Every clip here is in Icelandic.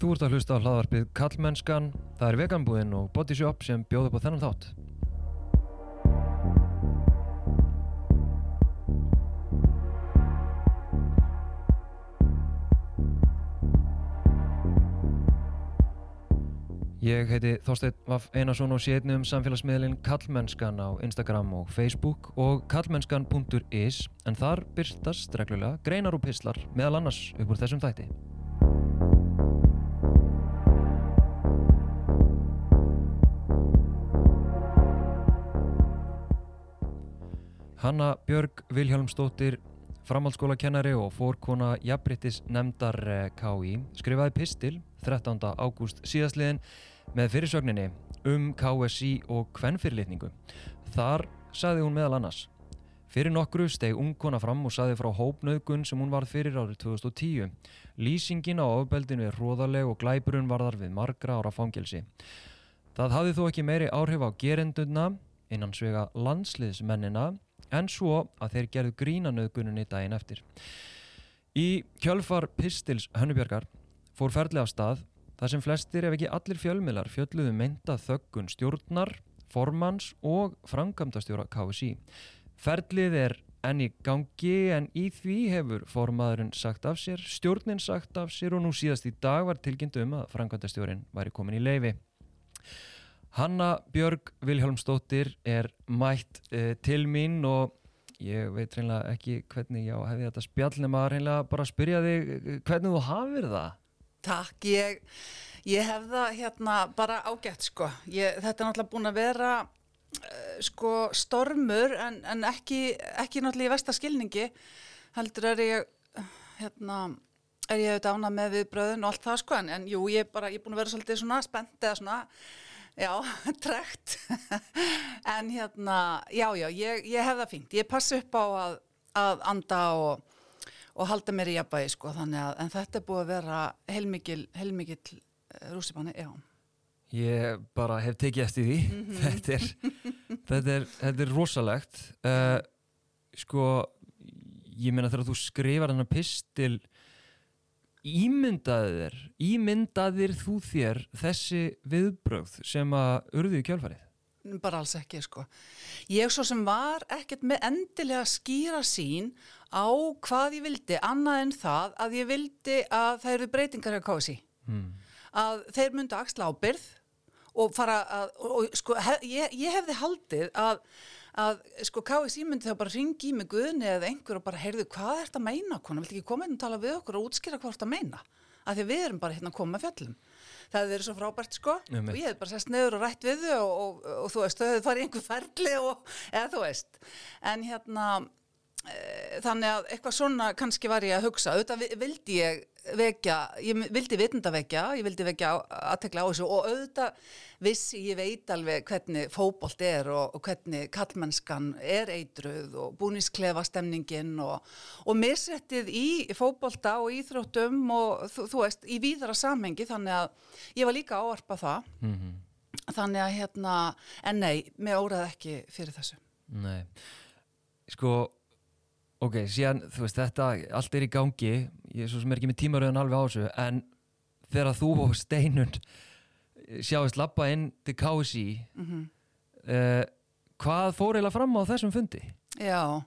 Þú ert að hlusta á hlaðvarpið Kallmennskan, það er veganbúðin og bodyshop sem bjóð upp á þennan þátt. Ég heiti Þorstein Vaff Einarsson og sé einnig um samfélagsmiðlinn Kallmennskan á Instagram og Facebook og kallmennskan.is en þar byrtast reglulega greinar og pislar meðal annars upp úr þessum þætti. Hanna Björg Vilhjálmsdóttir, framhaldsskólakennari og fórkona jafnbryttis nefndar eh, KI, skrifaði pistil 13. ágúst síðastliðin með fyrirsögninni um KSI og kvennfyrirlitningu. Þar saði hún meðal annars Fyrir nokkru steg ungkona fram og saði frá hópnauðgun sem hún varð fyrir árið 2010. Lýsingin á ofbeldinu er hróðaleg og glæburun varðar við margra ára fangelsi. Það hafði þó ekki meiri áhrif á gerenduna innan svega landsliðsmennina en svo að þeir gerðu grínanauðgununni daginn eftir. Í kjölfar Pistils Hönnubjörgar fór ferli af stað þar sem flestir ef ekki allir fjölmiðlar fjölluðu mynda þöggun stjórnar, formans og frangamdastjóra KSI. Ferlið er enn í gangi en í því hefur formaðurinn sagt af sér, stjórnin sagt af sér og nú síðast í dag var tilkynnt um að frangamdastjórin væri komin í leifi. Hanna Björg Vilhjálmsdóttir er mætt uh, til mín og ég veit reynilega ekki hvernig ég hefði þetta spjall nema reynilega bara að spyrja þig eh, hvernig þú hafið það. Takk, ég, ég hef það hérna bara ágætt sko. Ég, þetta er náttúrulega búin að vera uh, sko stormur en, en ekki, ekki náttúrulega í vestaskilningi. Heldur er ég hérna er ég auðvitað ánað með viðbröðun og allt það sko en, en jú, ég er bara, ég er búin að vera svolítið svona spennt eða svona Já, trekt. en hérna, já, já, ég, ég hef það fínt. Ég passi upp á að, að anda og, og halda mér í jafnbæði, sko, þannig að, en þetta er búið að vera heilmikil, heilmikil uh, rússipanni, já. Ég bara hef tekið eftir því. Mm -hmm. þetta, er, þetta, er, þetta er rosalegt. Uh, sko, ég meina þegar þú skrifar þennan pistil ímyndaðir, ímyndaðir þú þér þessi viðbröð sem að urðu í kjálfarið? Bara alls ekki, sko. Ég svo sem var ekkert með endilega skýra sín á hvað ég vildi, annað en það að ég vildi að það eru breytingar hjá KSI. Hmm. Að þeir myndu axla ábyrð og fara að, og, sko, hef, ég, ég hefði haldið að að sko KSI myndi þá bara ringi í mig guðni eða einhver og bara heyrðu hvað er þetta að meina konar, vilt ekki koma inn og tala við okkur og útskýra hvað er þetta að meina? Af því við erum bara hérna að koma fjallum. Það verið svo frábært sko. Nei, og ég hef bara sest nefur og rætt við þau og, og, og, og þú veist, þau hefur farið einhver ferli eða þú veist. En hérna e, þannig að eitthvað svona kannski var ég að hugsa. Auðvitað vildi ég vekja, ég vildi vitundavekja, ég vildi vekja aðtekla á þessu og auðvitað vissi ég veit alveg hvernig fókbólt er og, og hvernig kallmennskan er eitruð og búnisklefa stemningin og, og misrættið í fókbólta og íþróttum og þú, þú veist, í víðara samhengi þannig að ég var líka áarpa það. Mm -hmm. þannig að hérna, en nei, mér óraði ekki fyrir þessu. Nei, sko Ok, síðan, þú veist, þetta, allt er í gangi, ég er svo sem er ekki með tímaröðun alveg á þessu, en þegar þú og Steinund sjáist lappa inn til KSI, mm -hmm. uh, hvað fór eiginlega fram á þessum fundi? Já,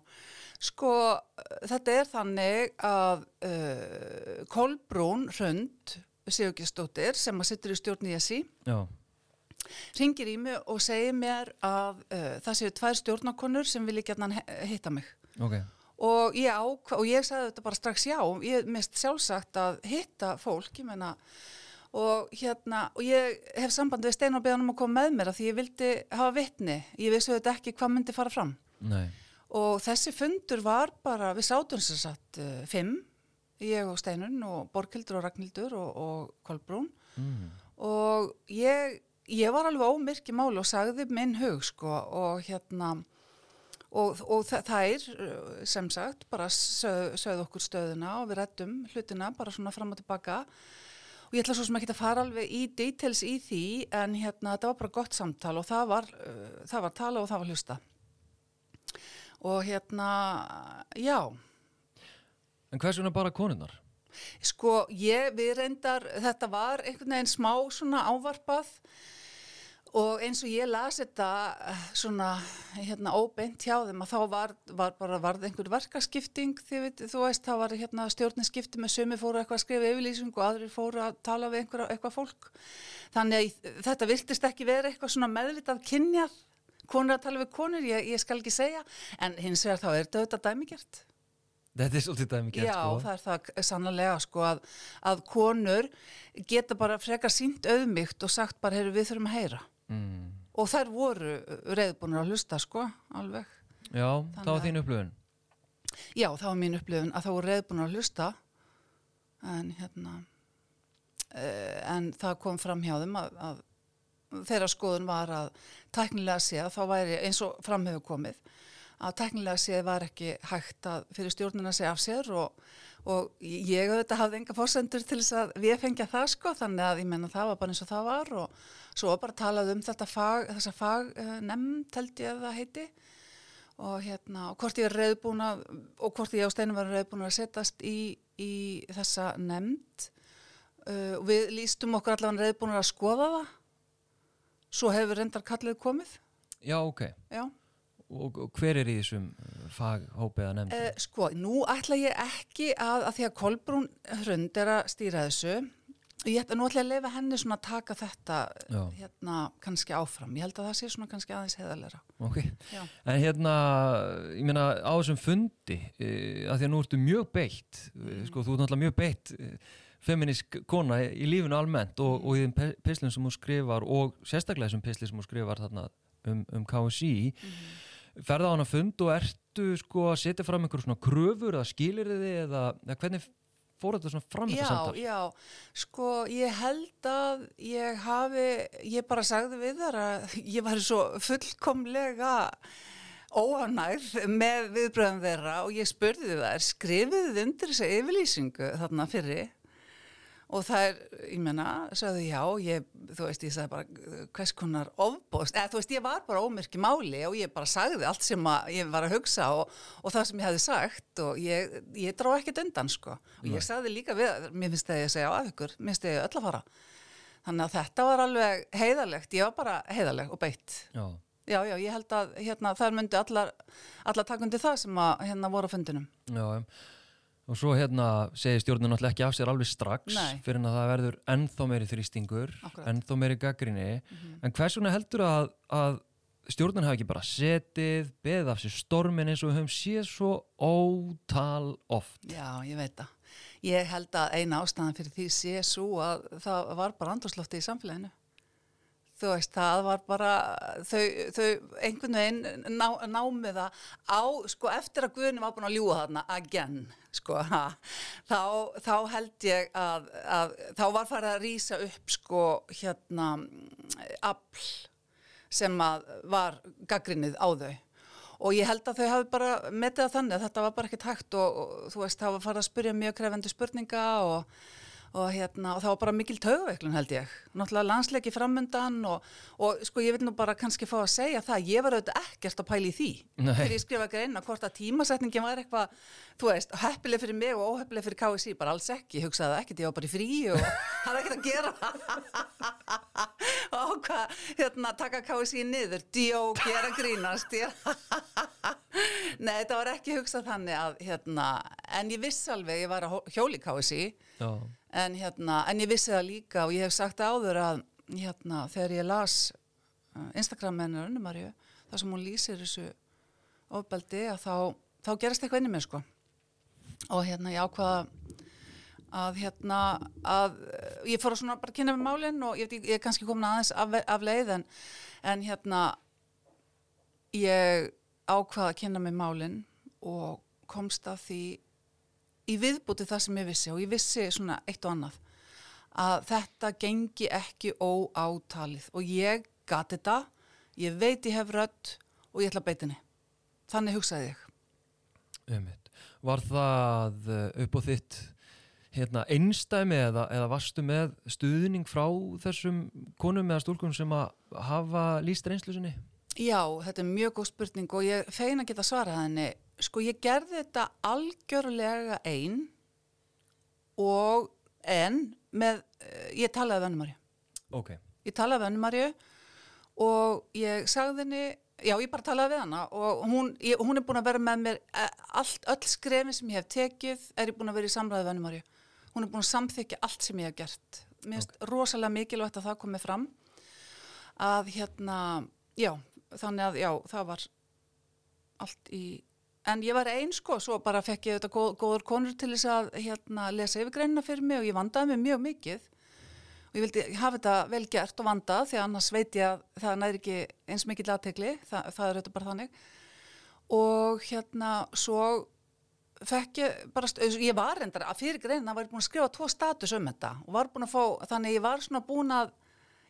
sko, þetta er þannig að uh, Kolbrún Rönd, Sigurgestóttir, sem að sittur í stjórn í ESI, ringir í mig og segir mér að uh, það séu tvær stjórnakonur sem vilja gætna hitta mig. Ok og ég, á, og ég sagði þetta bara strax já, ég mist sjálfsagt að hitta fólk, ég menna og hérna, og ég hef samband við Stein og beðan um að koma með mér að því ég vildi hafa vittni, ég vissi þetta ekki hvað myndi fara fram Nei. og þessi fundur var bara, við sátum sér satt uh, fimm, ég og Steinun og Borghildur og Ragnhildur og, og Kolbrún mm. og ég, ég var alveg ómyrk í máli og sagði minn hug sko og hérna og, og þær sem sagt bara sögð okkur stöðuna og við rettum hlutina bara svona fram og tilbaka. Og ég ætla svo sem ekki að fara alveg í details í því en hérna þetta var bara gott samtal og það var, uh, það var tala og það var hlusta og hérna já. En hvað er svona bara konunnar? Sko, ég, við reyndar, þetta var einhvern veginn smá svona ávarpað og eins og ég las þetta eh, svona hérna óbeint hjá þeim að þá var, var bara varð einhver verkaskipting veit, þú veist, þá var hérna stjórninskipti með sömu fóru eitthvað að skrifa yfirlýsing og aðrir fóru að tala við einhver, eitthvað fólk þannig að þetta virtist ekki verið eitthvað svona meðvitað kynjar konur að tala við konur, ég, ég skal ekki segja en hins vegar þá er þetta auðvitað dæmigert Þetta er svolítið dæmi gert Já, sko. það er það sannlega sko að, að konur geta bara frekar sínt auðmygt og sagt bara, heyru, við þurfum að heyra. Mm. Og þær voru reyðbúinur að hlusta sko, alveg. Já, það var að- þín upplöfun. Já, það var mín upplifun að það voru reyðbúinur að hlusta en hérna uh, en það kom fram hjá þeim að, að þeirra skoðun var að tæknilega séð þá væri eins og fram hefur komið að tæknilega séð var ekki hægt að fyrir stjórnuna segja af sér og, og ég auðvitað hafði enga fórsendur til þess að við fengja það sko þannig að ég menna það var bara eins og það var og svo bara talað um þetta fag, þessa fag nefnd held ég að það heiti. Og hérna og hvort ég er reyðbúin að og hvort ég á steinu var reyðbúin að setjast í, í þessa nefnd. Uh, og við lístum okkur allavega reyðbúin að skoða það. Svo hefur reyndar kallið komið. Já, ok. já Og, og hver er í þessum uh, faghópið að nefnd? Uh, sko, nú ætla ég ekki að, að því að Kolbrún Hrund er að stýra þessu og ég ætla nú ætla að leifa henni svona að taka þetta Já. hérna kannski áfram. Ég held að það sé svona kannski aðeins heðalera. Ok. Já. En hérna, ég meina á þessum fundi, uh, að því að nú ertu mjög beitt, mm. sko, þú ert náttúrulega mjög beitt uh, feminísk kona í, lífinu almennt og, og í þeim pislum sem hún skrifar og sérstaklega þessum pislum sem hún skrifar þarna um, um KSI, Mhm. Ferða á hana fund og ertu sko að setja fram einhver svona kröfur eða skilir þið eða, eða hvernig fór þetta svona fram þetta Já, samtal? já, sko ég held að ég hafi, ég bara sagði við þar að ég var svo fullkomlega óanægð með viðbröðum þeirra og ég spurði þær, skrifið þið undir þessa yfirlýsingu þarna fyrir og það er, ég menna, sagði já, ég, þú veist, ég sagði bara hvers konar ofbóðst, eða þú veist, ég var bara ómyrki máli og ég bara sagði allt sem ég var að hugsa og, og það sem ég hefði sagt og ég, ég drá ekkert undan, sko. Og ég sagði líka við, mér finnst það ég að segja af ykkur, mér finnst það ég öll að fara. Þannig að þetta var alveg heiðalegt, ég var bara heiðaleg og beitt. Já. Já, já, ég held að hérna, þar myndi allar, allar takundi það sem að hérna voru á fundinum. Já, em. Og svo hérna segir stjórnin náttúrulega ekki af sér alveg strax Nei. fyrir að það verður ennþá meiri þrýstingur, Akkúrat. ennþá meiri gaggrinni Mhm. en hvers vegna heldur að, að stjórnin hafi ekki bara setið, beðið af sér stormin eins og við höfum séð svo ótal oft Já, ég veit það. Ég held að eina ástæðan fyrir því sé svo að það var bara andurslófti í samfélaginu. Þú veist, það var bara, þau, þau einhvern veginn ná, námið það á, sko, eftir að Guðni var búin að ljúa þarna, again, sko, ha, þá, þá held ég að, að, þá var farið að rýsa upp, sko, hérna, afl sem að var gaggrinnið á þau. Og ég held að þau hafi bara metið það þannig að þetta var bara ekkert hægt og, og þú veist, það var farið að spyrja mjög krefendu spurninga og, og, hérna, og það var bara mikil taugaveiklun held ég. Náttúrulega landsleiki framundan og, og sko ég vil nú bara kannski fá að segja það, ég var auðvitað ekkert að pæla í því. Nei. Þegar ég skrifa greina hvort að tímasetningin var eitthvað, þú veist, heppileg fyrir mig og óheppileg fyrir KSI, bara alls ekki. Ég hugsaði það ekkert, ég var bara í frí og hafði ekkert að gera. og hvað, hérna, taka KSI niður, djók, gera grínast. Nei, þetta var ekki hugsað þannig að, hérna, en ég vissi alveg, ég var að í KSI, Já, en, hérna, en ég vissi það líka og ég hef sagt áður að, hérna, þegar ég las uh, Instagram með hennar Unnumarju, þar sem hún lýsir þessu ofbeldi, að þá, þá gerast eitthvað inni mér, sko. Og hérna, ég ákvaða að hérna að ég fór að svona bara kynna með málinn og ég, ég er kannski komin aðeins af, af leið en, en hérna ég ákvaða að kynna með málinn og komst að því í viðbúti það sem ég vissi og ég vissi svona eitt og annað að þetta gengi ekki óátalið og ég gati þetta, ég veit ég hef rödd og ég ætla að beita henni. Þannig hugsaði ég. ummitt. Var það uh, upp á þitt hérna, einstæmi eða, eða varstu með stuðning frá þessum konum eða stúlkunum sem að hafa líst reynslu sinni? Já, þetta er mjög góð spurning og ég feina að geta svarað henni. Sko, ég gerði þetta algjörlega einn og en með, uh, ég talaði við Önnumarju. Ok, Ég talaði við Önnumarju og ég sagði henni, já ég bara talaði við hana og hún, ég, hún er búin að vera með mér eh, allt, öll skrefi sem ég hef tekið er ég búin að vera í samræði við Önnumarju. Hún er búin að samþykja allt sem ég hef gert. Mér finnst rosalega mikilvægt að það komi fram að hérna, já, þannig að já, það var allt í, en ég var einn sko, svo bara fekk ég þetta góð, góður konur til þess að hérna lesa yfirgreinina fyrir mig og ég vandaði mig mjög mikið. Og ég vildi hafa þetta vel gert og vandað því að annars veit ég að það næri ekki eins mikill aðtegli, það, það er þetta bara þannig. Og hérna svo fekk ég bara, ég var reyndar að fyrir greinina var ég búin að skrifa tvo status um þetta og var búin að fá, þannig ég var svona búin að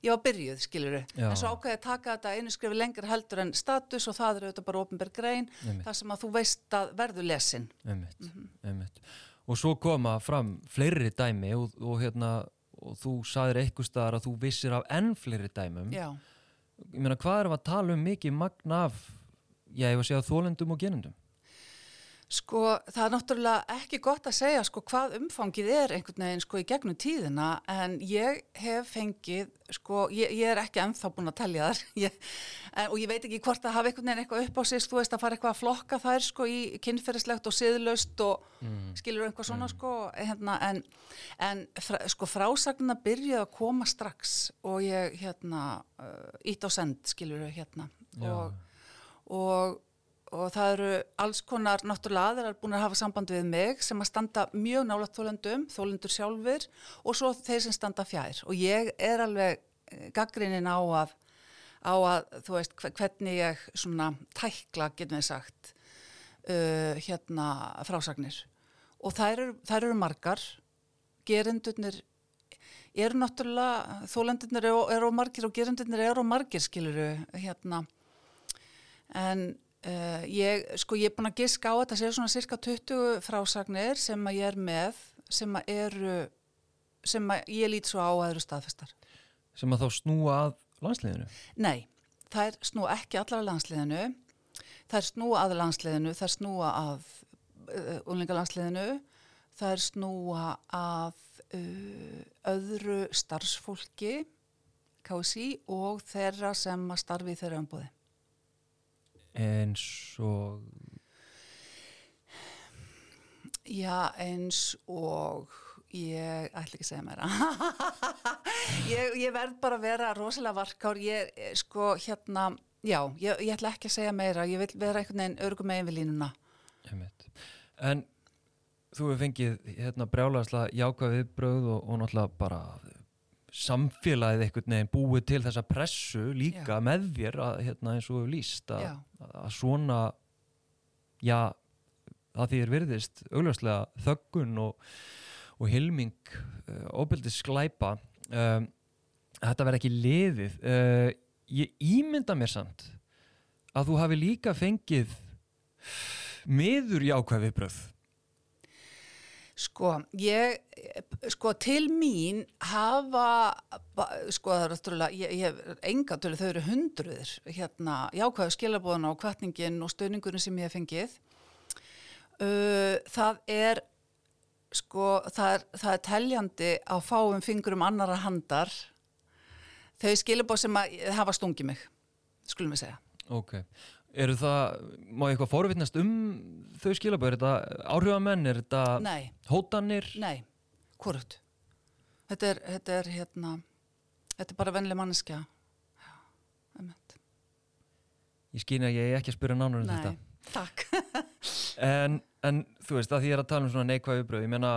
ég var byrjuð, skilur Já. en svo ákveði að taka þetta einu skrifi lengur heldur en status og það er auðvitað bara opinberg grein, þar sem að þú veist að verður lesin. einmitt, Mhm. einmitt. Og svo koma fram fleiri dæmi og, og hérna, og þú saðir eitthvað staðar að þú vissir af enn fleiri dæmum. Já, Ég meina, hvað við að tala um mikið magna af, já, ég var að segja þólendum og genendum? Sko það er náttúrulega ekki gott að segja sko hvað umfangið er einhvern veginn sko í gegnum tíðina en ég hef fengið sko, ég, ég er ekki ennþá búin að telja þar ég, en, og ég veit ekki hvort að hafa einhvern veginn eitthvað upp á sig, þú veist að fara eitthvað að flokka þær sko í kynferðislegt og siðlaust og Mm. skilur eitthvað svona sko hérna, en, en fra, sko frásagnina byrjuði að koma strax og ég hérna uh, ítt á send skilur hérna Já. og, og og það eru alls konar náttúrulega aðrar búin að hafa samband við mig sem að standa mjög nálat þólendum, þólendur sjálfur og svo þeir sem standa fjær. Og ég er alveg gaggrinnin á að, á að þú veist hve- hvernig ég svona tækla, getum við sagt uh, hérna frásagnir. Og þær eru, þær eru margar. Gerendurnir eru náttúrulega, þólendurnir eru, eru margir og gerendurnir eru margir skiluru hérna. En uh, ég, sko ég er búin að giska á þetta séu svona cirka 20 frásagnir sem að ég er með sem að eru sem að ég lít svo á að eru staðfestar. Sem að þá snúa að landsliðinu? Nei, þær snúa ekki allar að landsliðinu. Þær snúa að landsliðinu þær snúa að uh, unlingalandsliðinu þær snúa að uh, öðru starfsfólki KSI og þeirra sem að starfi þeirra umbúði eins og Já, eins og ég ætla ekki að segja meira. ég, ég verð bara að vera rosalega varkár. Ég, sko, hérna, já, ég, ég ætla ekki að segja meira. Ég vil vera einhvern veginn örgum megin við línuna. en þú hefur fengið hérna brjálagslega jákvæð viðbröð og, og náttúrulega bara samfélagið einhvern veginn búið til þessa pressu líka Já. með þér að, hérna, eins og líst að, að svona já, að því er virðist augljóslega þöggun og, og hilming uh, óbyldis sklæpa um, þetta verði ekki liðið. Uh, ég ímynda mér samt að þú hafi líka fengið miður jákvæð viðbröð Sko, ég, sko, til mín hafa, sko, það er náttúrulega, ég, ég hef enga tölu, þau eru hundruðir, hérna, jákvæðu skilabóðan á kvartningin og stöðningurinn sem ég hef fengið. Uh, það er, sko, það er, það er teljandi á fáum fingurum annara handar, þau skilabóð sem að hafa stungið mig, skulum við segja. Ok, eru það, má ég eitthvað forvitnast um þau skilaböð, er þetta áhrifamenn, er þetta Nei. hótanir? Nei, hvort? Þetta er, þetta er hérna, þetta er bara vennileg manneskja. Já, einmitt. Ég skýna að ég er ekki að spyrja nánar um Nei, þetta. takk. En, en þú veist, að því ég er að tala um svona neikvæð viðbröð, ég meina,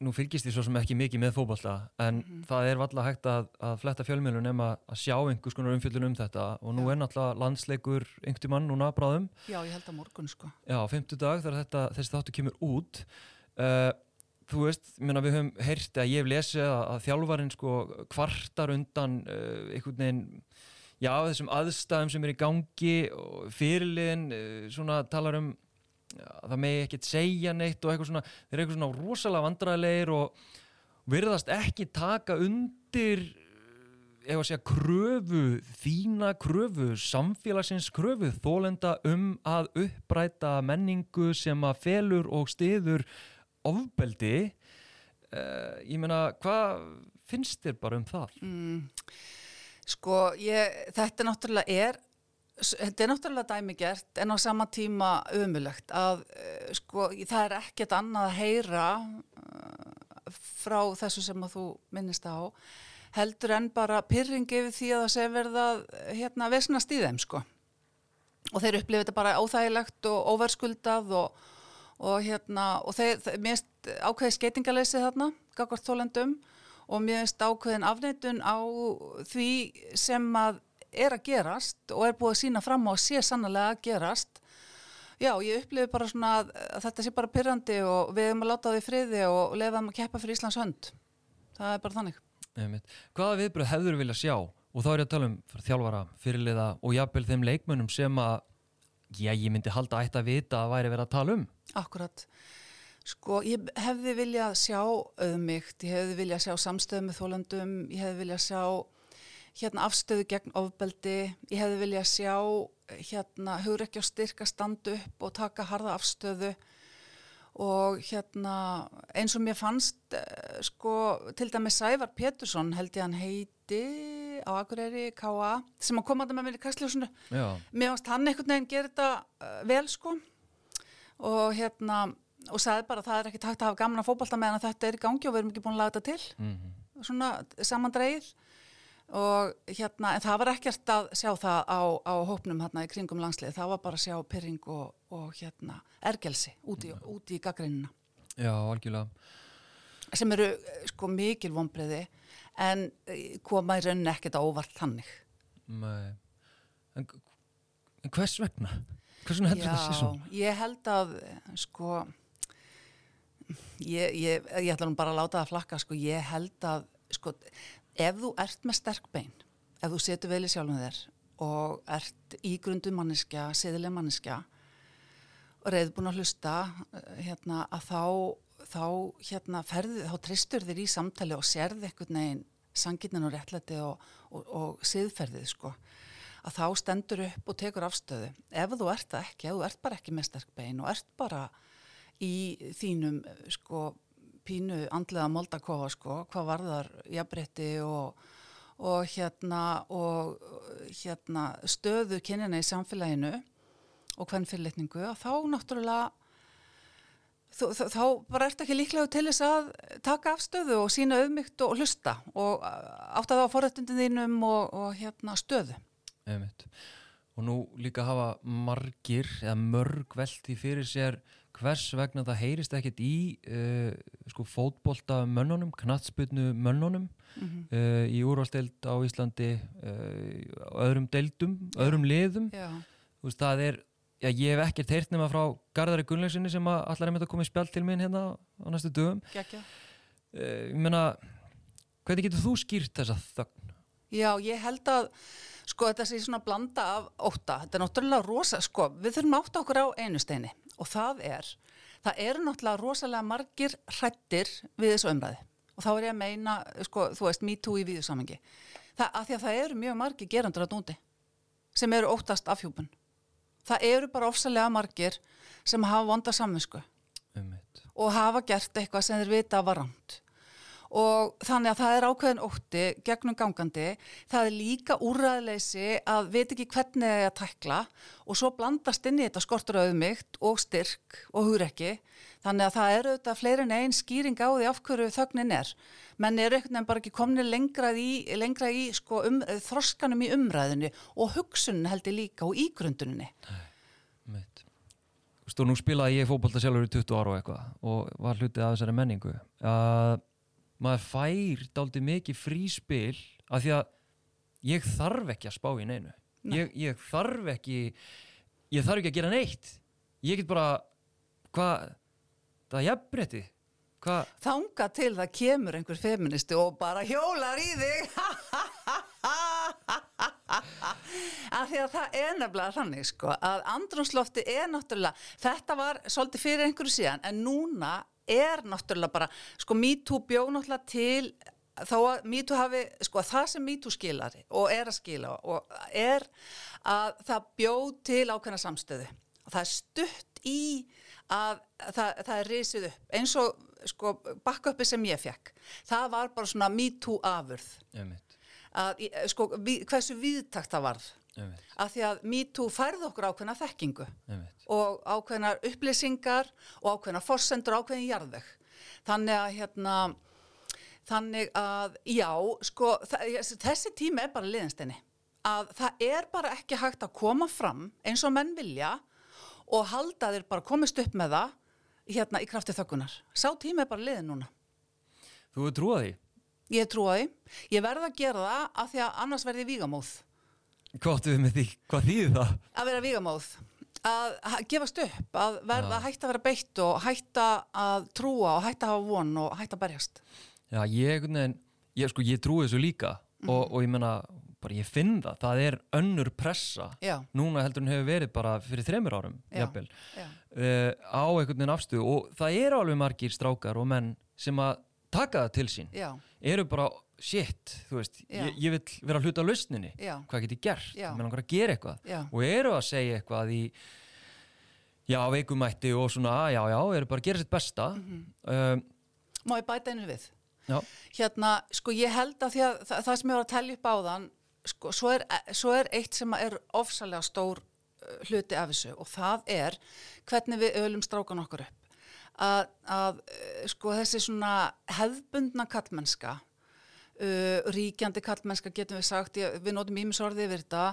nú fylgist því svo sem ekki mikið með fótballta, en Mhm. það er valla hægt að, að fletta fjölmjölun nema að sjá einhvers konar umfjöldun um þetta og nú Já. er náttúrulega landsleikur einhvern mann núna bráðum, Já, ég held að morgun, sko. já, á fimmtudag þegar þetta, þessi þáttu kemur út uh, þú veist, ég meina við höfum heyrt að ég hef lesið að, að þjálfarinn sko kvartar undan uh, einhvern veginn já, þessum aðstæðum sem er í gangi og fyrirliðin uh, svona talar um það megi ekkert segja neitt og eitthvað svona, þeir eru eitthvað svona rosalega vandræðilegir og virðast ekki taka undir ef að segja kröfu þína kröfu, samfélagsins kröfu þólenda um að uppræta menningu sem að felur og stiður ofbeldi uh, ég meina, hvað finnst þér bara um það? Mm, sko, ég, þetta náttúrulega er, þetta er náttúrulega dæmigert en á sama tíma umulegt að uh, sko, það er ekkert annað að heyra uh, frá þessu sem að þú minnist á heldur en bara pyrringi við því að það sé verða hérna vesnast í þeim sko. Og þeir upplifið þetta bara óþægilegt og óverskuldað og, og hérna og þeir, þeir mérst ákveði skeitingaleysi þarna, gagvart þólendum og mérst ákveðin afneitun á því sem að er að gerast og er búið að sína fram á að sé sannlega að gerast já, ég upplifið bara svona að, þetta sé bara pyrrandi og við erum að láta því friði og lefaðum að keppa fyrir Íslands hönd. Það er bara þannig. Einmitt. Hvaða viðbröð hefur vilja sjá? Og þá er ég að tala um þjálfara, fyrirliða og jafnvel þeim leikmönnum sem að já, ég myndi halda ætti að vita að væri verið að tala um. Akkurat. Sko, ég hefði viljað sjá auðmygt, ég hefði viljað sjá samstöðu með þólandum, ég hefði viljað sjá hérna afstöðu gegn ofbeldi, ég hefði viljað sjá hérna hugur ekki á styrka standu upp og taka harða afstöðu. Og hérna eins og mér fannst eh, sko til dæmi Sævar Pétursson held ég hann heiti á Akureyri K.A. sem að koma að með mér í kastljósunu mér fannst hann einhvern veginn gera þetta uh, vel sko. Og hérna og sagði bara að það er ekki takt að hafa gaman að fókbalta meðan þetta er í gangi og við erum ekki búin að laga þetta til. Mm -hmm. svona samandreið og hérna, en það var ekkert að sjá það á, á hópnum hérna í kringum landslið, það var bara að sjá pyrring og, og hérna ergelsi úti, mm. úti í gaggreinina. Já, algjörlega. Sem eru sko mikil vonbreiði en eh, koma í rauninni ekkert á óvart þannig. Nei, en, en hvers vegna? Hvers vegna heldur þetta sé svo? Já, ég held að sko, ég, ég, ég ætla nú bara að láta það flakka, sko, ég held að sko, ef þú ert með sterk bein, ef þú setur vel í sjálfum þér og ert ígrundu manniska, seðileg manniska og reyðbúin að hlusta eh, hérna, að þá, þá, hérna, ferði, þá tristur þér í samtali og sérði eitthvað neginn sangirnin og réttlæti og, og, og siðferðið sko. Að þá stendur upp og tekur afstöðu. Ef þú ert það ekki, ef þú ert bara ekki með sterk bein og ert bara í þínum sko pínu andlega moldakofa sko, hvað varðar jafnbretti og, og, hérna, og hérna, stöðu kynina í samfélaginu og hvern fyrirlitningu að þá náttúrulega þá, þá bara ert ekki líklega til þess að taka afstöðu og sína auðmygt og hlusta og átt að það á forrættundin þínum og, og hérna, stöðu. Eða og nú líka hafa margir eða mörg veldi fyrir sér hvers vegna það heyrist ekkert í uh, sko fótbolta mönnunum, knatsbyrnu mönnunum mm -hmm. uh, í úrvalsteild á Íslandi uh, öðrum deildum, öðrum liðum. Veist, það er, já, ég hef ekkert heyrt nema frá Garðari Gunnleysinni sem allar er með að koma í spjall til minn hérna á næstu dögum. Ég menna hvernig getur þú skýrt þessa þögn? Já, ég held að sko þetta sé svona blanda af óta, þetta er náttúrulega rosa, sko við þurfum átta okkur á einu steini og það er, það eru náttúrulega rosalega margir hrættir við þessu umræði og þá er ég að meina, sko, þú veist, me too í víðusamhengi. Það, að því að það eru mjög margir gerandur að núti sem eru óttast afhjúpun. Það eru bara ofsalega margir sem hafa vonda samvinsku um og hafa gert eitthvað sem þeir vita var rámt og þannig að það er ákveðin ótti gegnum gangandi, það er líka úræðleysi að veit ekki hvernig það er að tækla og svo blandast inn í þetta skortur auðmygt og styrk og hugrekki, þannig að það eru þetta fleiri en einn skýring á því af hverju þögnin er, menn er einhvern veginn bara ekki komni lengra í, lengra í sko, um, þroskanum í umræðinu og hugsunin heldur líka og ígrunduninni. Nei, meit Þú veist, og nú spilaði ég fókbalta sjálfur í 20 ára og eitthvað og var hlutið af þessari menningu. Að uh, maður fær daldi mikið fríspil af því að ég þarf ekki að spá í neinu. Ég, ég þarf ekki ég þarf ekki að gera neitt. Ég get bara hvað, það er jafnbretti þanga til það kemur einhver feministi og bara hjólar í þig. Af því að það er nefnilega þannig sko að andrumslofti er náttúrulega þetta var svolítið fyrir einhverju síðan en núna er náttúrulega bara, sko MeToo bjóð náttúrulega til þá að MeToo hafi, sko það sem MeToo skilar og er að skila og er að það bjóð til ákveðna samstöðu. Og það er stutt í að það, það er risið upp eins og sko backuppi sem ég fekk, það var bara svona me too afurð. Einmitt, Að, í- sko, við, hversu viðtakt það varð. Af því að me too færði okkur ákveðna þekkingu og ákveðnar upplýsingar og ákveðnar forsendur ákveðin jarðveg. Þannig að hérna, þannig að já, sko, þessi tími er bara liðinstenni. Að það er bara ekki hægt að koma fram eins og menn vilja og halda þeir bara komist upp með það hérna í krafti þöggunar. Sá tími er bara liðin núna. Þú er trúað því? Ég því. Ég verð að gera það af því að annars verði ég vígamóð. Áttu við með því? Hvað þýðir það? að vera vígamóð að gefast upp, að verða að hætta að vera beitt og hætta að trúa og hætta að hafa von og hætta að berjast Já, ég, veginn, ég, sko, ég trúi þessu líka og, og ég menna, bara ég finn það, það er önnur pressa Já. núna heldur en hefur verið bara fyrir þremur árum, jafnvel, Já. uh, á einhvern veginn afstuð og það eru alveg margir strákar og menn sem að taka það til sín, Já, eru bara, shit, þú veist, ég, ég vil vera hluta á lausninni, hvað get ég gert, Já. mér langar að gera eitthvað. Og eru að segja eitthvað í, já, veikumætti og svona, já, já, eru bara að gera sitt besta, Mhm. um, má ég bæta einu við? Já, hérna, sko ég held að að það, það sem ég var að tellja upp áðan sko, svo er, svo er eitt sem er ofsalega stór uh, hluti af þessu og það er hvernig við ölum strákan okkur upp að, að uh, sko þessi svona hefðbundna kallmennska uh, ríkjandi kallmennska getum við sagt, ég, við notum ímisorði yfir þetta,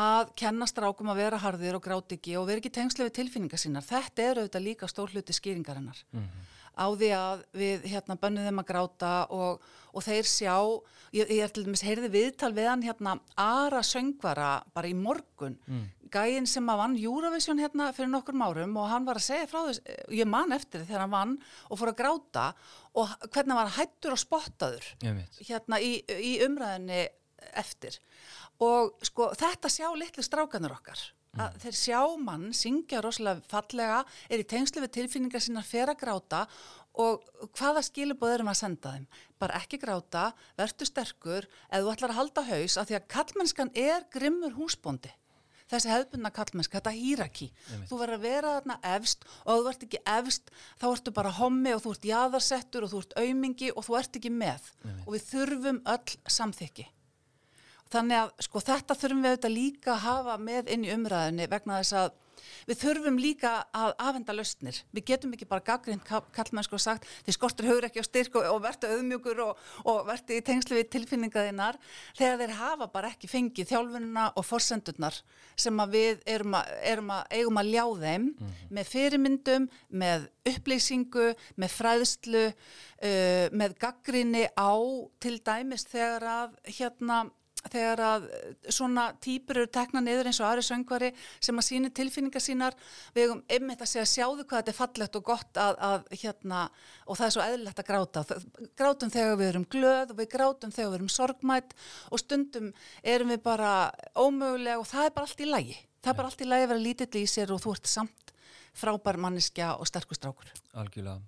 að kenna strákum að vera harðir og gráti ekki og vera ekki tengslu við tilfinningar sínar. Þetta er auðvitað líka stór hluti skýringarinnar. Á því að við hérna bönnum þeim að gráta og, og þeir sjá, ég, ég er til dæmis heyrði viðtal við hann hérna Ara söngvara bara í morgun, gæinn sem að vann Eurovision hérna fyrir nokkur árum og hann var að segja frá þess, ég man eftir þegar hann vann og fór að gráta og hvernig var hættur og spottaður hérna í, í umræðinni eftir. Og sko þetta sjá litlu strákanur okkar að þeir sjá mann syngja rosalega fallega er í tengslu við tilfinningar sínar fer að gráta og hvaða skilubóð erum að senda þeim? Bara ekki gráta, vertu sterkur eða þú ætlar að halda haus af því að kallmennskan er grimmur húsbóndi. Þessi hefðbundna kallmennska, þetta hýraki þú verður að vera þarna efst og þú ert ekki efst, þá ertu bara hommi og þú ert jaðarsettur og þú ert aumingi og þú ert ekki með. Og við þurfum öll samþykki þannig að sko þetta þurfum við auðvitað líka að hafa með inn í umræðinni vegna þess að við þurfum líka að afhenda lausnir. Við getum ekki bara gaggrind kallmennsku og sagt því skortur hugur ekki á styrk og, og vertu auðmjögur og, og vertu í tengslu við tilfinningaðinnar þegar þeir hafa bara ekki fengið þjálfununa og forsendurnar sem að við erum að, erum að eigum að ljá þeim með fyrirmyndum, með upplýsingu, með fræðslu, uh, með gaggrinni á til dæmis þegar að hérna þegar að svona týpur eru tekna niður eins og aðri söngvari sem að síni tilfinningar sínar. Við hefum einmitt að segja sjáðu hvað þetta er fallegt og gott að, að hérna og það er svo eðlilegt að gráta. Grátum þegar við erum glöð og við grátum þegar við erum sorgmætt og stundum erum við bara ómögulega og það er bara allt í lagi. Það er bara allt í lagi að vera lítill í sér og þú ert samt frábær manneskja og sterkustrákur algjörlega.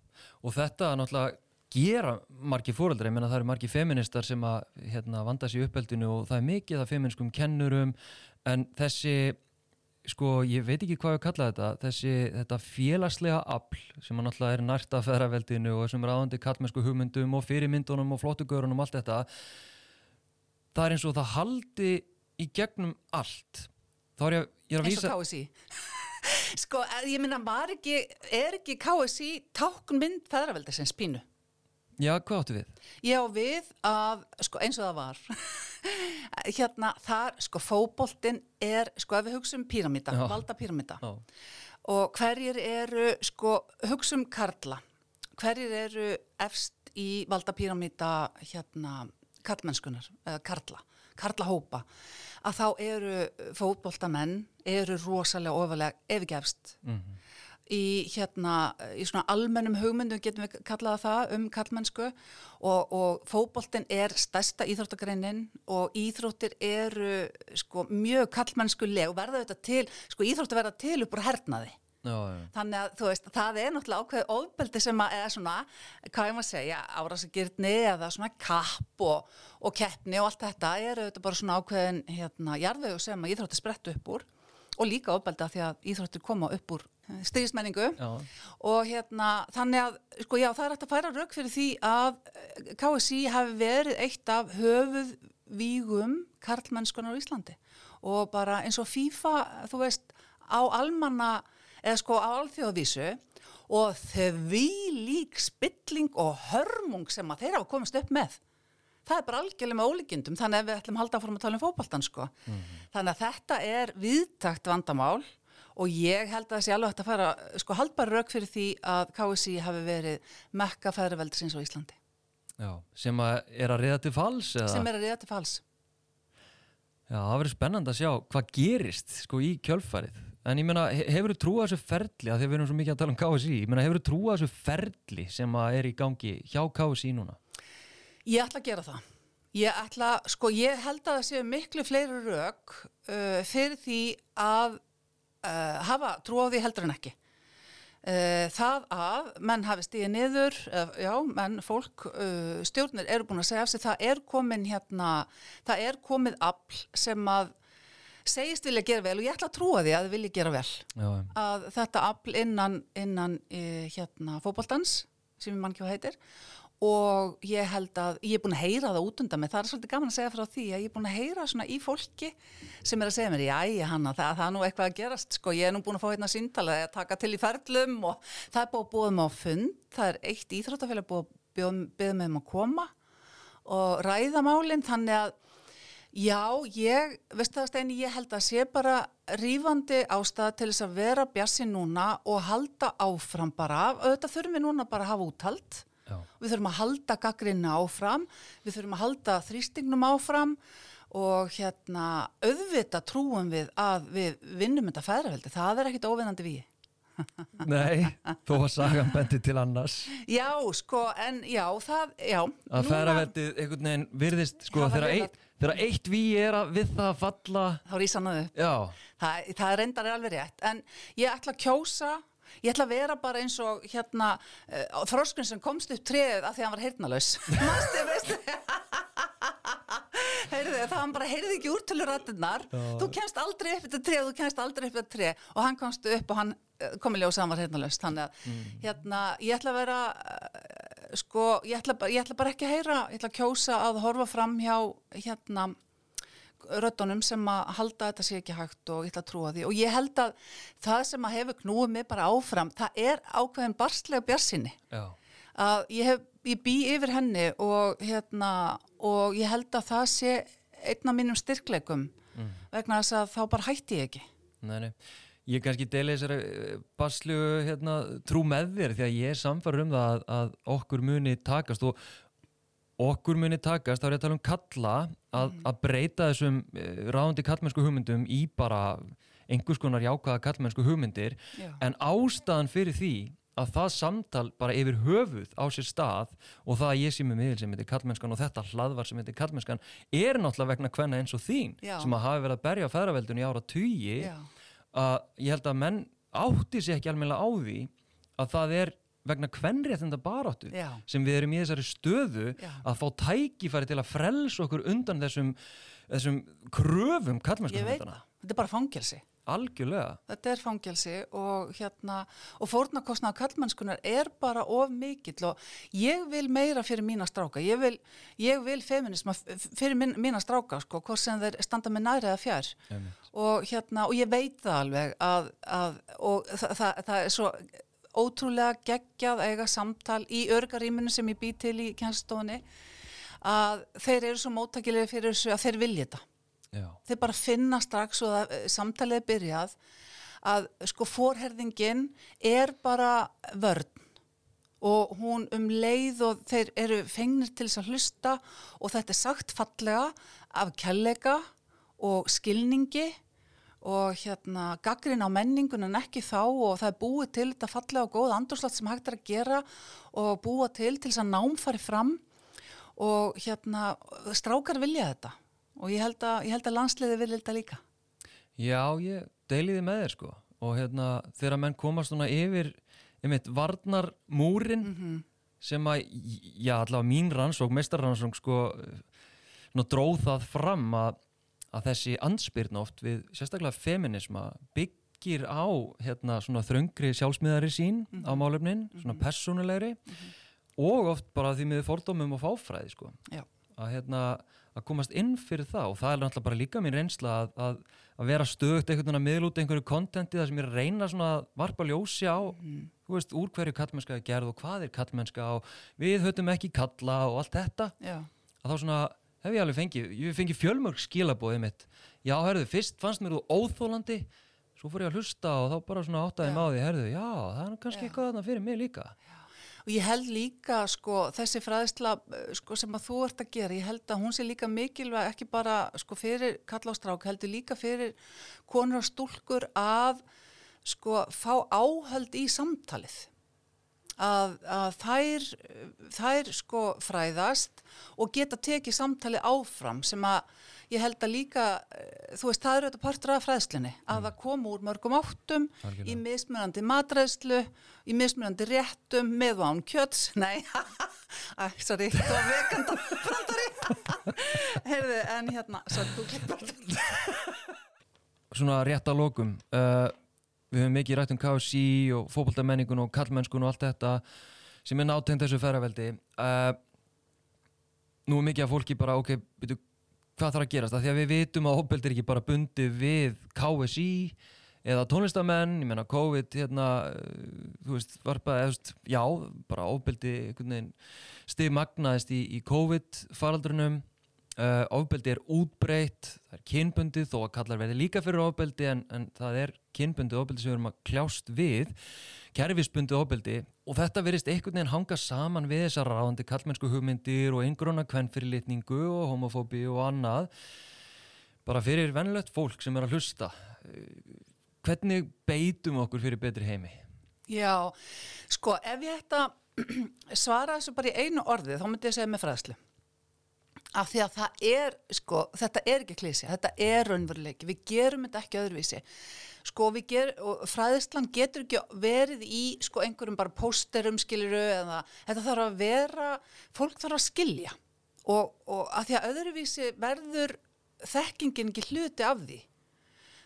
Og þetta náttúrulega gera margir fóreldrar, ég menna það eru margir feministar sem að hérna, vanda sér uppeldinu og það er mikið af feminskum kennurum en þessi sko, ég veit ekki hvað við kalla þetta þessi, þetta félagslega afl sem að náttúrulega er nært af feðraveldinu og sem er aðandi kallmennsku hugmyndum og fyrirmyndunum og flottugörunum og allt þetta það er eins og það haldi í gegnum allt þá er ég, ég er að eins vísa og KSI sko, ég minna, var ekki er ekki KSI táknmynd feðraveldisins pínu? Já, hvað áttu við? Ég á við að, sko eins og það var, hérna þar, sko fóboltinn er, sko ef við hugsaum píramíta, Já. valda píramíta Já, og hverjir eru, sko hugsaum karla, hverjir eru efst í valda píramíta, hérna, karlmennskunar, eða karla, karlahópa, að þá eru fótboltamenn, eru rosalega ofalega ef ekki efst í hérna, í svona almennum hugmyndum getum við kallaða það um kallmennsku og, og fótboltin er stærsta íþróttagreinin og íþróttir eru sko mjög kallmennskuleg og verða þetta til, sko íþróttir verða til upp úr hernaði. já, já. Þannig að þú veist, það er náttúrulega ákveðið ofbeldi sem að, eða svona, hvað ég maður að segja, árásagirni eða svona kapp og, og keppni og allt þetta er auðvitað bara svona ákveðin hérna jarðvegu sem að íþróttir sprett upp úr og líka ofbeldi að því að íþróttir koma upp úr stríðsmenningu. Já, og hérna þannig að sko já það er hægt að færa rauk fyrir því að eh, KSI hafi verið eitt af höfuð vígum karlmennskunar á Íslandi. Og bara eins og FIFA þú veist á almanna eða sko á alþjóðavísu og því lík spilling og hörmung sem að þeir hafa komist upp með. Það er bara algjörlega með ólíkindum þannig að við ætlum að halda áfram að tala um fótboltan sko. þannig að þetta er viðtakt vandamál og ég held að þessi alveg hægt að fara sko haldbar rauk fyrir því að KSI hafi verið mekka fæðraveldisins á Íslandi já, sem að er að reyða til fals eða? sem er að reyða til fals Já, það verður spennandi að sjá hvað gerist sko í kjölfarið. En ég meina, he- hefur þú trúið þessu ferli, að því við erum svo mikið að tala um KSI, ég meina, hefur þú trúið þessu ferli sem að er í gangi hjá KSI núna? Ég ætla að gera það. Ég ætla, sko, ég held að það séu miklu fleiri rauk uh, fyrir því að uh, hafa trú á því heldur en ekki. Uh, það að menn hafi stíðið niður, uh, já, menn, fólk, uh, stjórnir eru búin að segja af sig, það er komin hérna, það er komið afl sem að segist vilja gera vel og ég ætla að trúa því að þið vilja gera vel. Já, að þetta afl innan, innan hérna fótboltans sem ég mann ekki hvað heitir og ég held að ég er búin að heyra það út undan mig, það er svolítið gaman að segja frá því að ég er búin að heyra svona í fólki sem er að segja mér, já, hanna, það, það er nú eitthvað að gerast, sko, ég er nú búin að fá hérna síntala að taka til í ferlum og það er búin að búið með á fund, það er eitt íþróttafélag búið að búið með um að koma og ræða málinn, þannig að Já, ég, veist það Steini, ég held að sé bara rífandi ástæða til þess að vera bjassi núna og halda áfram bara, auðvitað þurfum við núna bara að hafa úthald, já, við þurfum að halda gaggrinna áfram, við þurfum að halda þrýstingnum áfram og hérna auðvitað trúum við að við vinnum þetta fæðraveldi, það er ekkit óvinnandi við. Nei, þó að sagan bendi til annars Já, sko, en já, það, já. að ferraveldið einhvern veginn virðist sko þegar eitt, eitt ví er að við það að falla Þá er ísannaðu. Já, Það, það reyndar er alveg rétt, en ég ætla að kjósa, ég ætla að vera bara eins og hérna uh, þróskun sem komst upp treð af því að hann var heyrnalaus. Mástu, veistu? Heyrðu, það hann bara heyrði ekki úrtölu rættinnar, þú kemst aldrei upp þetta treð, þú kemst aldrei upp þetta treð og hann komst upp og hann eh, kom í ljós að hann var heyrnalaus. Þannig að hérna, ég ætla að vera, uh, sko, ég ætla, ég ætla bara ekki að heyra, ég ætla að kjósa að horfa fram hjá hérna, röddunum sem að halda þetta sé ekki hægt og ég ætla að trúa því. Og ég held að það sem að hefur knúið mig bara áfram það er ákveðin barslega bjarsinni að ég, hef, ég bý yfir henni og, hérna, og ég held að það sé einn af mínum styrkleikum vegna þess að þá bara hætti ég ekki. Nei, nei. Ég kannski deli þessari eh, baslu hérna, trú með þér því að ég er samfæður um það að, að okkur muni takast og okkur muni takast, þá er ég að tala um kalla að, að breyta þessum eh, ráðandi kallmennsku hugmyndum í bara einhvers konar jákvæða kallmennsku hugmyndir Já. en ástæðan fyrir því að það samtal bara yfir höfuð á sér stað og það að ég sé með miðil sem heitir kallmennskan og þetta hlaðvar sem heitir kallmennskan er náttúrulega vegna hvenna eins og þín Já. sem að hafi verið að berja á feðraveldun í ára tugi að ég held að menn átti sér ekki almennilega á því að það er vegna kvenréttinda baráttu Já. sem við erum í þessari stöðu Já. að fá tækifæri til að frelsa okkur undan þessum, þessum kröfum það, þetta er bara fangelsi Algjörlega. þetta er fangelsi og hérna og fórnarkostnaða kallmennskunar er bara of mikill og ég vil meira fyrir mína stráka, ég vil, ég vil feminisma fyrir mín, mína stráka sko, hvort sem þeir standa með næri eða fjær og hérna, og ég veit það alveg að, að og það, það, það er svo ótrúlega geggjað að eiga samtal í örgaríminu sem ég bý til í kjænstofunni að þeir eru svo móttakilegir fyrir þessu að þeir vilja þetta Já. þeir bara finna strax og að eh, samtalið er byrjað að sko forherðingin er bara vörn og hún um leið og þeir eru fengnir til þess að hlusta og þetta er sagt fallega af kjallega og skilningi og hérna gaggrin á menningun en ekki þá og það er búið til þetta fallega og góð andurslagt sem hægt er að gera og búa til til þess að nám fari fram og hérna strákar vilja þetta og ég held að, ég held að landsliði vilja þetta líka. Já, ég deiliði með þér sko og hérna þegar menn komast svona yfir einmitt varnar múrin sem að, já allavega mín rannsók, mestarrannsók sko dróð það fram að, að þessi anspyrna oft við sérstaklega feminisma bygg, byggir á hérna, svona þröngri sjálfsmiðari sín Mhm. á málefnin, svona persónulegri og oft bara því miður fordómum og fáfræði sko. Já. að, hérna, að komast inn fyrir það og það er náttúrulega bara líka mín reynsla að, að, að vera stöðugt einhvern veginn að miðla út einhverju kontenti þar sem ég reyna svona að varpa ljósi á Mhm. þú veist, úr hverju kallmennska er gerð og hvað er kallmennska og við höfum ekki kalla og allt þetta Já, að þá svona hef ég alveg fengið, ég fengið fjölmörg skilabóðið mitt já, herðu, fyrst fannst mér þú óþólandi svo fór ég að hlusta og þá bara svona áttaði Já. máði, herðu, já, það er kannski Já. eitthvað þarna fyrir mig líka og ég held líka sko þessi fræðisla sko, sem að þú ert að gera, ég held að hún sé líka mikilvæg ekki bara sko fyrir kalla á strák, heldur líka fyrir konur og stúlkur að sko fá áhöld í samtalið að, að þær, þær sko fræðast og geta tekið samtalið áfram sem að ég held að líka, eh, þú veist, það eru þetta partur af fræðslinni, að það koma úr mörgum áttum í Algjörlega. mismunandi matræðslu, í mismunandi réttum með án kjöts, nei, sorry, það var vekanda brandari, heyrðu, en hérna, sorry, þú klippar svona rétt að lokum uh, við höfum mikið rætt um KSI og fókbaltamenningun og kallmennskun og allt þetta sem er nátegnd þessu ferraveldi uh, nú er mikið að fólki bara ok, byrju, hvað þarf að gerast? Af því að við vitum að hópeld er ekki bara bundið við KSI eða tónlistamenn, ég menna COVID hérna, uh, þú veist, eða, þú veist, já, bara veginn stigmagnaðist í, í COVID faraldrunum Uh, ofbeldi er útbreytt, það er kynbundið þó að kallar verði líka fyrir ofbeldi en, en það er kynbundið ofbeldi sem við erum að kljást við, kerfisbundið ofbeldi og þetta verist einhvern veginn hanga saman við þessar ráðandi kallmennsku hugmyndir og eingrona kvennfyrirlitningu og homofóbi og annað bara fyrir vennlegt fólk sem er að hlusta uh, hvernig beitum okkur fyrir betri heimi? Já, sko, ef ég ætta svara þessu bara í einu orði, þá myndi ég segja með fræðslu. Af því að það er, sko, þetta er ekki klísi, þetta er raunveruleiki, við gerum þetta ekki öðruvísi. Sko, við gerum, fræðislan getur ekki verið í, sko, einhverjum bara pósterum, skiliru, eða þetta þarf að vera, fólk þarf að skilja. Og, og að því að öðruvísi verður þekkingin ekki hluti af því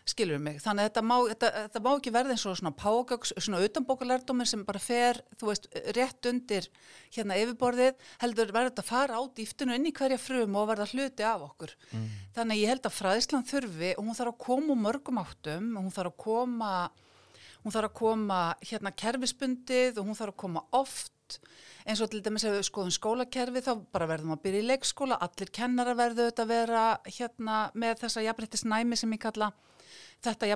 skilur mig, þannig að þetta má, þetta, þetta má ekki verða eins og svona págöks, svona utanbókalærdómir sem bara fer, þú veist, rétt undir hérna yfirborðið, heldur verður þetta að fara á dýftinu inn í hverja frum og verða hluti af okkur. Þannig að ég held að fræðislan þurfi og hún þarf að koma mörgum áttum, og hún þarf að koma, hún þarf að koma hérna kerfisbundið og hún þarf að koma oft. Eins og til dæmis ef við skoðum skólakerfi þá bara verðum að byrja í leikskóla, allir kennara verðu þetta að vera hérna með þessa jafnrættisnæmi sem ég kalla þetta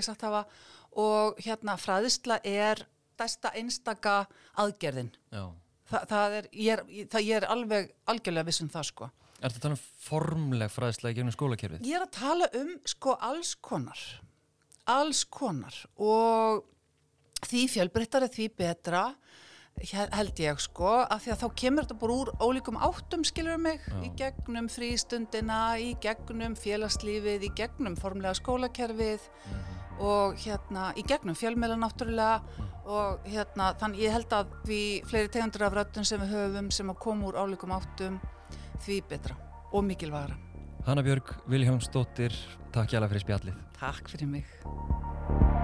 ég sagt hafa og hérna fræðisla er stærsta einstaka aðgerðin. Þa, það er, ég er, það, ég er alveg algjörlega viss um það sko. Er þetta þannig formleg fræðslega í gegnum skólakerfið? Ég er að tala um sko alls konar, alls konar og því fjölbreyttari því betra held ég sko af því að þá kemur þetta bara úr ólíkum áttum skilur mig, Já. í gegnum frístundina, í gegnum félagslífið, í gegnum formlega skólakerfið og hérna í gegnum fjölmeila náttúrulega og hérna þannig ég held að því fleiri tegundur af röddun sem við höfum sem að koma úr ólíkum áttum því betra og mikilvægra. Hanna Björg Vilhjálmsdóttir, takk hjá fyrir spjallið. Takk fyrir mig.